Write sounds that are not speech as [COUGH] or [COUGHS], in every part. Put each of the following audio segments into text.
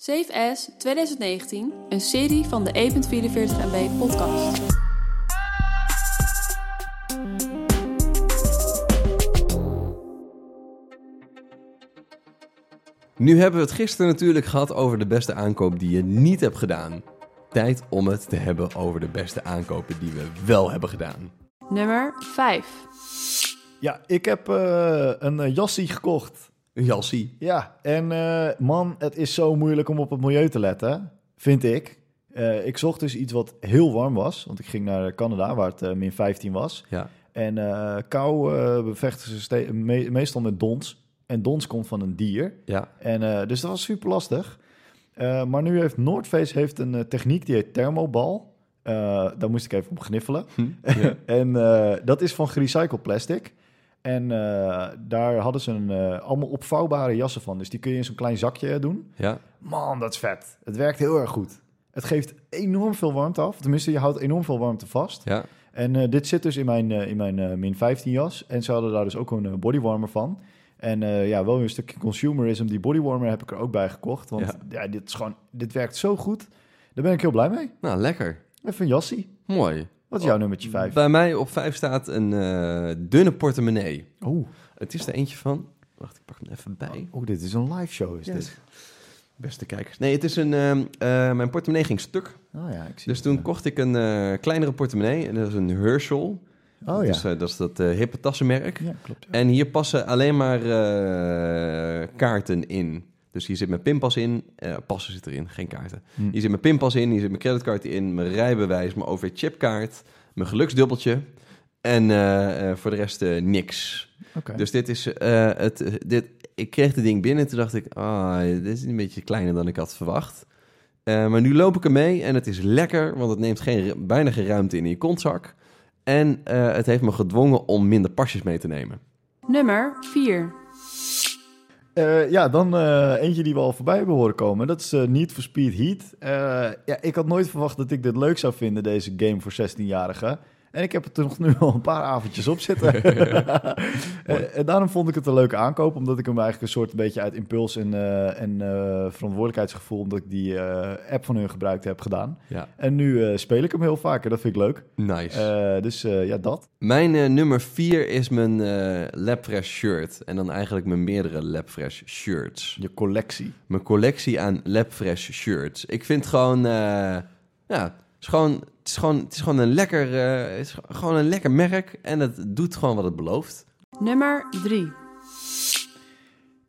Safe As 2019, een serie van de E E.44 MB podcast. Nu hebben we het gisteren natuurlijk gehad over de beste aankoop die je niet hebt gedaan. Tijd om het te hebben over de beste aankopen die we wel hebben gedaan. Nummer 5. Ja, ik heb eh, een uh, jassie gekocht. Een jalsie. Ja, en eh, man, het is zo moeilijk om op het milieu te letten, vind ik. Eh, ik zocht dus iets wat heel warm was, want ik ging naar Canada waar het eh, min 15 was. Ja. En kou bevechten ze me- meestal met dons. En dons komt van een dier. Ja. En, dus dat was super lastig. Maar nu heeft Noordface heeft een techniek die heet thermobal. Daar moest ik even op gniffelen. ja. [LAUGHS] en dat is van gerecycled plastic. En eh, daar hadden ze een, eh, allemaal opvouwbare jassen van. Dus die kun je in zo'n klein zakje doen. Ja. Man, dat is vet. Het werkt heel erg goed. Het geeft enorm veel warmte af. Tenminste, je houdt enorm veel warmte vast. Ja. En eh, dit zit dus in mijn, eh, in mijn eh, min 15 jas. En ze hadden daar dus ook een eh, bodywarmer van. En eh, ja, wel weer een stukje consumerism. Die bodywarmer heb ik er ook bij gekocht. Want ja. dit, is gewoon, dit werkt zo goed. Daar ben ik heel blij mee. Nou, lekker. Even een jassie. Mooi. Wat is jouw nummertje 5? Bij mij op 5 staat een eh, dunne portemonnee. Oeh, Het is er eentje van... Wacht, ik pak hem even bij. oh, dit is een live show is Yes. dit. Beste kijkers. Nee, het is een... ehm, eh, mijn portemonnee ging stuk. Oh ja, ik zie Dus toen kocht ik een eh, kleinere portemonnee. En dat is een Herschel. Oh ja. Dus, dat is dat hippe tassenmerk. ja, klopt. ja. En hier passen alleen maar kaarten in. Dus hier zit mijn pinpas in. eh, passen zit erin, geen kaarten. Hm. Hier zit mijn pinpas in, hier zit mijn creditcard in, mijn rijbewijs, mijn OV-chipkaart, mijn geluksdubbeltje. En eh, eh, voor de rest eh, niks. Oké. Dus dit is eh, het. Dit, ik kreeg het ding binnen en toen dacht ik, ah, dit is een beetje kleiner dan ik had verwacht. Eh, maar nu loop ik ermee en het is lekker, want het neemt geen, bijna geen ruimte in in je kontzak. En eh, het heeft me gedwongen om minder pasjes mee te nemen. Nummer 4. Eh, ja, dan eh, eentje die we al voorbij hebben horen komen. Dat is eh Need for Speed Heat. Ja, ik had nooit verwacht dat ik dit leuk zou vinden, deze game voor 16-jarigen. En ik heb het er nog nu al een paar avondjes op zitten. [LAUGHS] [LAUGHS] en, en daarom vond ik het een leuke aankoop, omdat ik hem eigenlijk een soort een beetje uit impuls en, eh, en eh, verantwoordelijkheidsgevoel, omdat ik die eh, app van hun gebruikt heb gedaan. Ja, En nu speel ik hem heel vaak en dat vind ik leuk. nice. Dus ja, dat. Mijn nummer 4 is mijn Labfresh shirt. En dan eigenlijk mijn meerdere Labfresh shirts. Je collectie. Mijn collectie aan Labfresh shirts. Ik vind gewoon, ja, is gewoon, het is gewoon, het is gewoon een lekker, eh, het is gewoon een lekker merk en het doet gewoon wat het belooft. Nummer 3.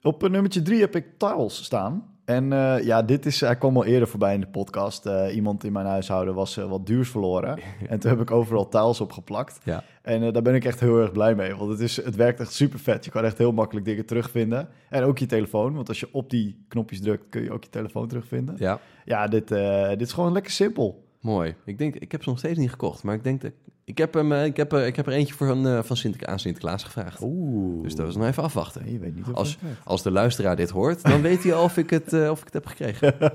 Op uh, nummertje drie heb ik Tiles staan. En eh, ja, dit is, hij kwam al eerder voorbij in de podcast. Eh, iemand in mijn huishouden was eh, wat duurs verloren. [LAUGHS] en toen heb ik overal tiles opgeplakt. Ja. En eh, daar ben ik echt heel erg blij mee. Want het, is, het werkt echt super vet. Je kan echt heel makkelijk dingen terugvinden. En ook je telefoon. Want als je op die knopjes drukt, kun je ook je telefoon terugvinden. Ja, Ja, dit, eh, dit is gewoon lekker simpel. Mooi. Ik denk, ik heb ze nog steeds niet gekocht, maar ik denk dat ik heb hem, eh, ik heb, eh, ik heb er eentje voor van, eh, van Sinter, aan Sinterklaas gevraagd. Oeh. Dus dat was nog even afwachten. Nee, je weet niet of Als-. Als de luisteraar dit hoort, dan weet hij al of ik het, of ik het heb gekregen. [LAUGHS] [LAUGHS]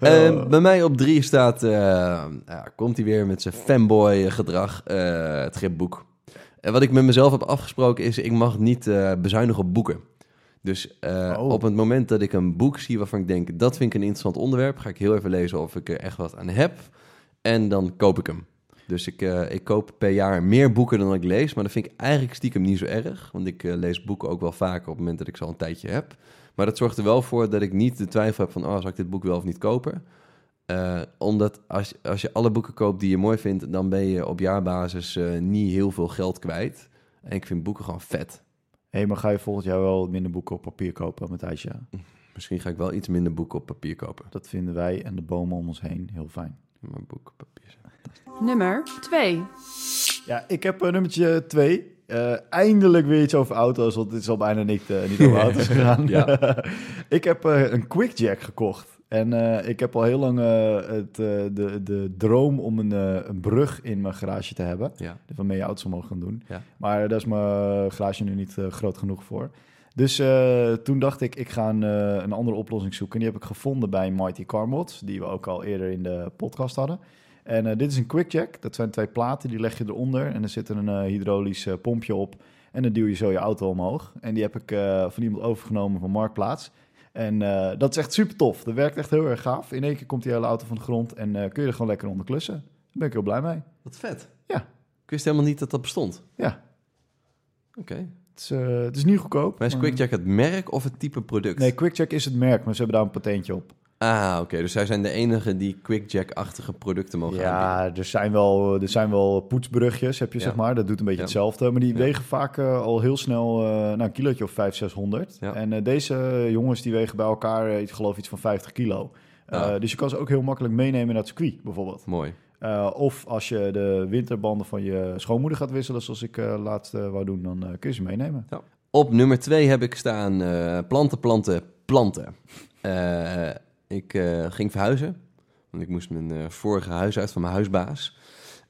Eh, bij mij op drie staat, komt hij weer met zijn fanboy gedrag, het gripboek. En wat ik met mezelf heb afgesproken is, ik mag niet bezuinigen op boeken. Dus eh, Oh. op het moment dat ik een boek zie waarvan ik denk, dat vind ik een interessant onderwerp, ga ik heel even lezen of ik er echt wat aan heb. En dan koop ik hem. Dus ik, eh, ik koop per jaar meer boeken dan ik lees, maar dat vind ik eigenlijk stiekem niet zo erg. Want ik eh, lees boeken ook wel vaker op het moment dat ik ze al een tijdje heb. Maar dat zorgt er wel voor dat ik niet de twijfel heb van, oh, zal ik dit boek wel of niet kopen? Omdat als, als je alle boeken koopt die je mooi vindt, dan ben je op jaarbasis niet heel veel geld kwijt. En ik vind boeken gewoon vet. Hé, maar ga je volgend jaar wel minder boeken op papier kopen, Matthijsje? Misschien ga ik wel iets minder boeken op papier kopen. Dat vinden wij en de bomen om ons heen heel fijn. Maar boeken op papier. zijn- Nummer 2. Ja, ik heb uh, nummertje 2. eindelijk weer iets over auto's, want dit is al bijna niet, eh, niet over [LAUGHS] auto's gegaan. Ja. [LAUGHS] ik heb eh, een QuickJack gekocht. En eh, ik heb al heel lang eh, het, eh, de, de droom om een, een brug in mijn garage te hebben. Ja. Waarmee je auto's omhoog gaan doen. Ja. Maar daar is mijn garage nu niet groot genoeg voor. Dus toen dacht ik, ik ga een, een andere oplossing zoeken. En die heb ik gevonden bij Mighty Car Mods, die we ook al eerder in de podcast hadden. En dit is een QuickJack. Dat zijn twee platen, die leg je eronder. En er zit een hydraulisch pompje op. En dan duw je zo je auto omhoog. En die heb ik van iemand overgenomen van Marktplaats. En eh, dat is echt super tof. Dat werkt echt heel erg gaaf. In één keer komt die hele auto van de grond en eh, kun je er gewoon lekker onder klussen. Daar ben ik heel blij mee. Wat vet. Ja. Ik wist helemaal niet dat dat bestond. Ja, Oké. het is, eh, het is niet goedkoop. Maar is QuickCheck het merk of het type product? Nee, QuickCheck is het merk, maar ze hebben daar een patentje op. Ah, oké. Dus zij zijn de enige die QuickCheck-achtige producten mogen aanbieden. Ja, er zijn wel, er zijn wel poetsbrugjes, heb je Ja. zeg maar. Dat doet een beetje Ja. hetzelfde. Maar die Ja. wegen vaak eh, al heel snel eh, nou, een kilootje of 500, 600. Ja. En eh, deze jongens die wegen bij elkaar, eh, ik geloof iets van 50 kilo. Eh, Ah. Dus je kan ze ook heel makkelijk meenemen naar het circuit, bijvoorbeeld. Mooi. Eh, of als je de winterbanden van je schoonmoeder gaat wisselen, zoals ik eh laatst eh, wou doen, dan eh, kun je ze meenemen. Op nummer twee heb ik staan eh, planten, planten, planten. Ik eh, ging verhuizen. Want ik moest mijn eh, vorige huis uit van mijn huisbaas.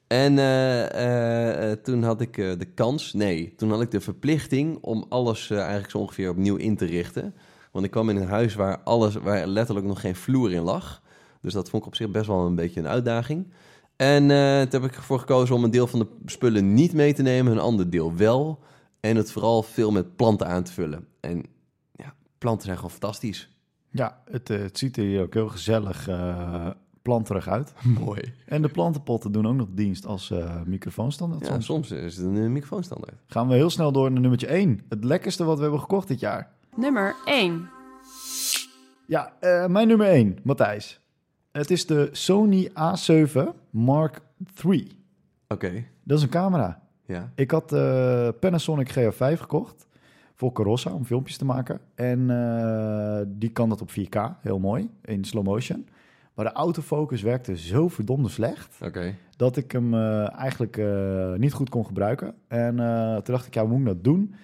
En eh, toen had ik de kans, nee, toen had ik de verplichting om alles eigenlijk zo ongeveer opnieuw in te richten. Want ik kwam in een huis waar, alles, waar letterlijk nog geen vloer in lag. Dus dat vond ik op zich best wel een beetje een uitdaging. En toen heb ik ervoor gekozen om een deel van de spullen niet mee te nemen, een ander deel wel. En het vooral veel met planten aan te vullen. En ja, planten zijn gewoon fantastisch. Ja, het, eh, het ziet er hier ook heel gezellig eh planterig uit. [LAUGHS] Mooi. En de plantenpotten doen ook nog dienst als eh microfoonstandaard. Ja, soms. soms is het een microfoonstandaard. Gaan we heel snel door naar nummertje 1. Het lekkerste wat we hebben gekocht dit jaar. Nummer 1. Ja, eh, mijn nummer 1, Matthijs. Het is de Sony A7 Mark III. Oké, Dat is een camera. ja. Ik had de Panasonic GH5 gekocht voor Carossa om filmpjes te maken. En eh, die kan dat op 4K, heel mooi, in slow motion. Maar de autofocus werkte zo verdomde slecht Oké. dat ik hem eh, eigenlijk eh, niet goed kon gebruiken. En toen dacht ik, ja, hoe moet ik dat doen?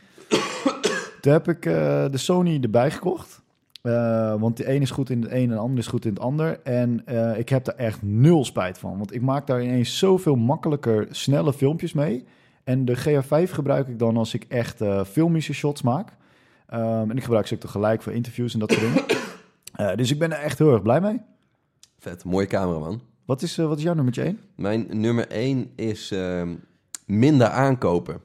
[COUGHS] toen heb ik de Sony erbij gekocht. Want de een is goed in het een en de ander is goed in het ander. En ik heb daar echt nul spijt van. Want ik maak daar ineens zoveel makkelijker snelle filmpjes mee. En de GH5 gebruik ik dan als ik echt eh, filmische shots maak. Ehm, en ik gebruik ze ook tegelijk voor interviews en dat soort dingen. [COUGHS] Eh, dus ik ben er echt heel erg blij mee. Vet, mooie cameraman. Wat is, eh, wat is jouw nummertje 1? Mijn nummer 1 is ehm, minder aankopen.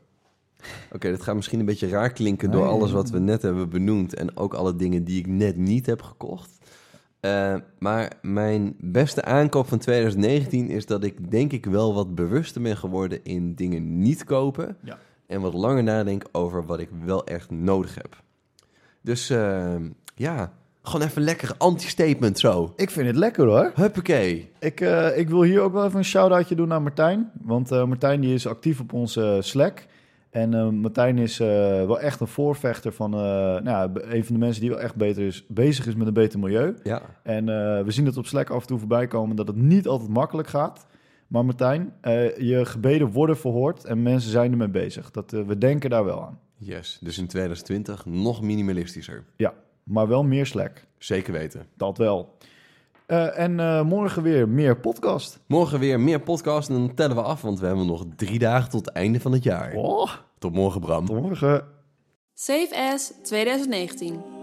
Oké, dat gaat misschien een beetje raar klinken door alles wat we net hebben benoemd en ook alle dingen die ik net niet heb gekocht. Eh, maar mijn beste aankoop van 2019 is dat ik denk ik wel wat bewuster ben geworden in dingen niet kopen. Ja. En wat langer nadenk over wat ik wel echt nodig heb. Dus ehm, ja, gewoon even lekker anti-statement zo. Ik vind het lekker hoor. Huppakee. Ik, eh, ik wil hier ook wel even een shout-outje doen naar Martijn. Want eh, Martijn die is actief op onze Slack. En eh, Martijn is eh, wel echt een voorvechter van eh, nou ja, een van de mensen die wel echt beter is, bezig is met een beter milieu. Ja, En we zien het op Slack af en toe voorbij komen dat het niet altijd makkelijk gaat. Maar Martijn, je gebeden worden verhoord en mensen zijn ermee bezig. Dat, we denken daar wel aan. yes. Dus in 2020 nog minimalistischer. Ja, maar wel meer Slack. Zeker weten. Dat wel. Eh, en eh, morgen weer meer podcast. Morgen weer meer podcast en dan tellen we af, want we hebben nog drie dagen tot het einde van het jaar. Oh, Tot morgen, Bram. tot morgen. Save as 2019.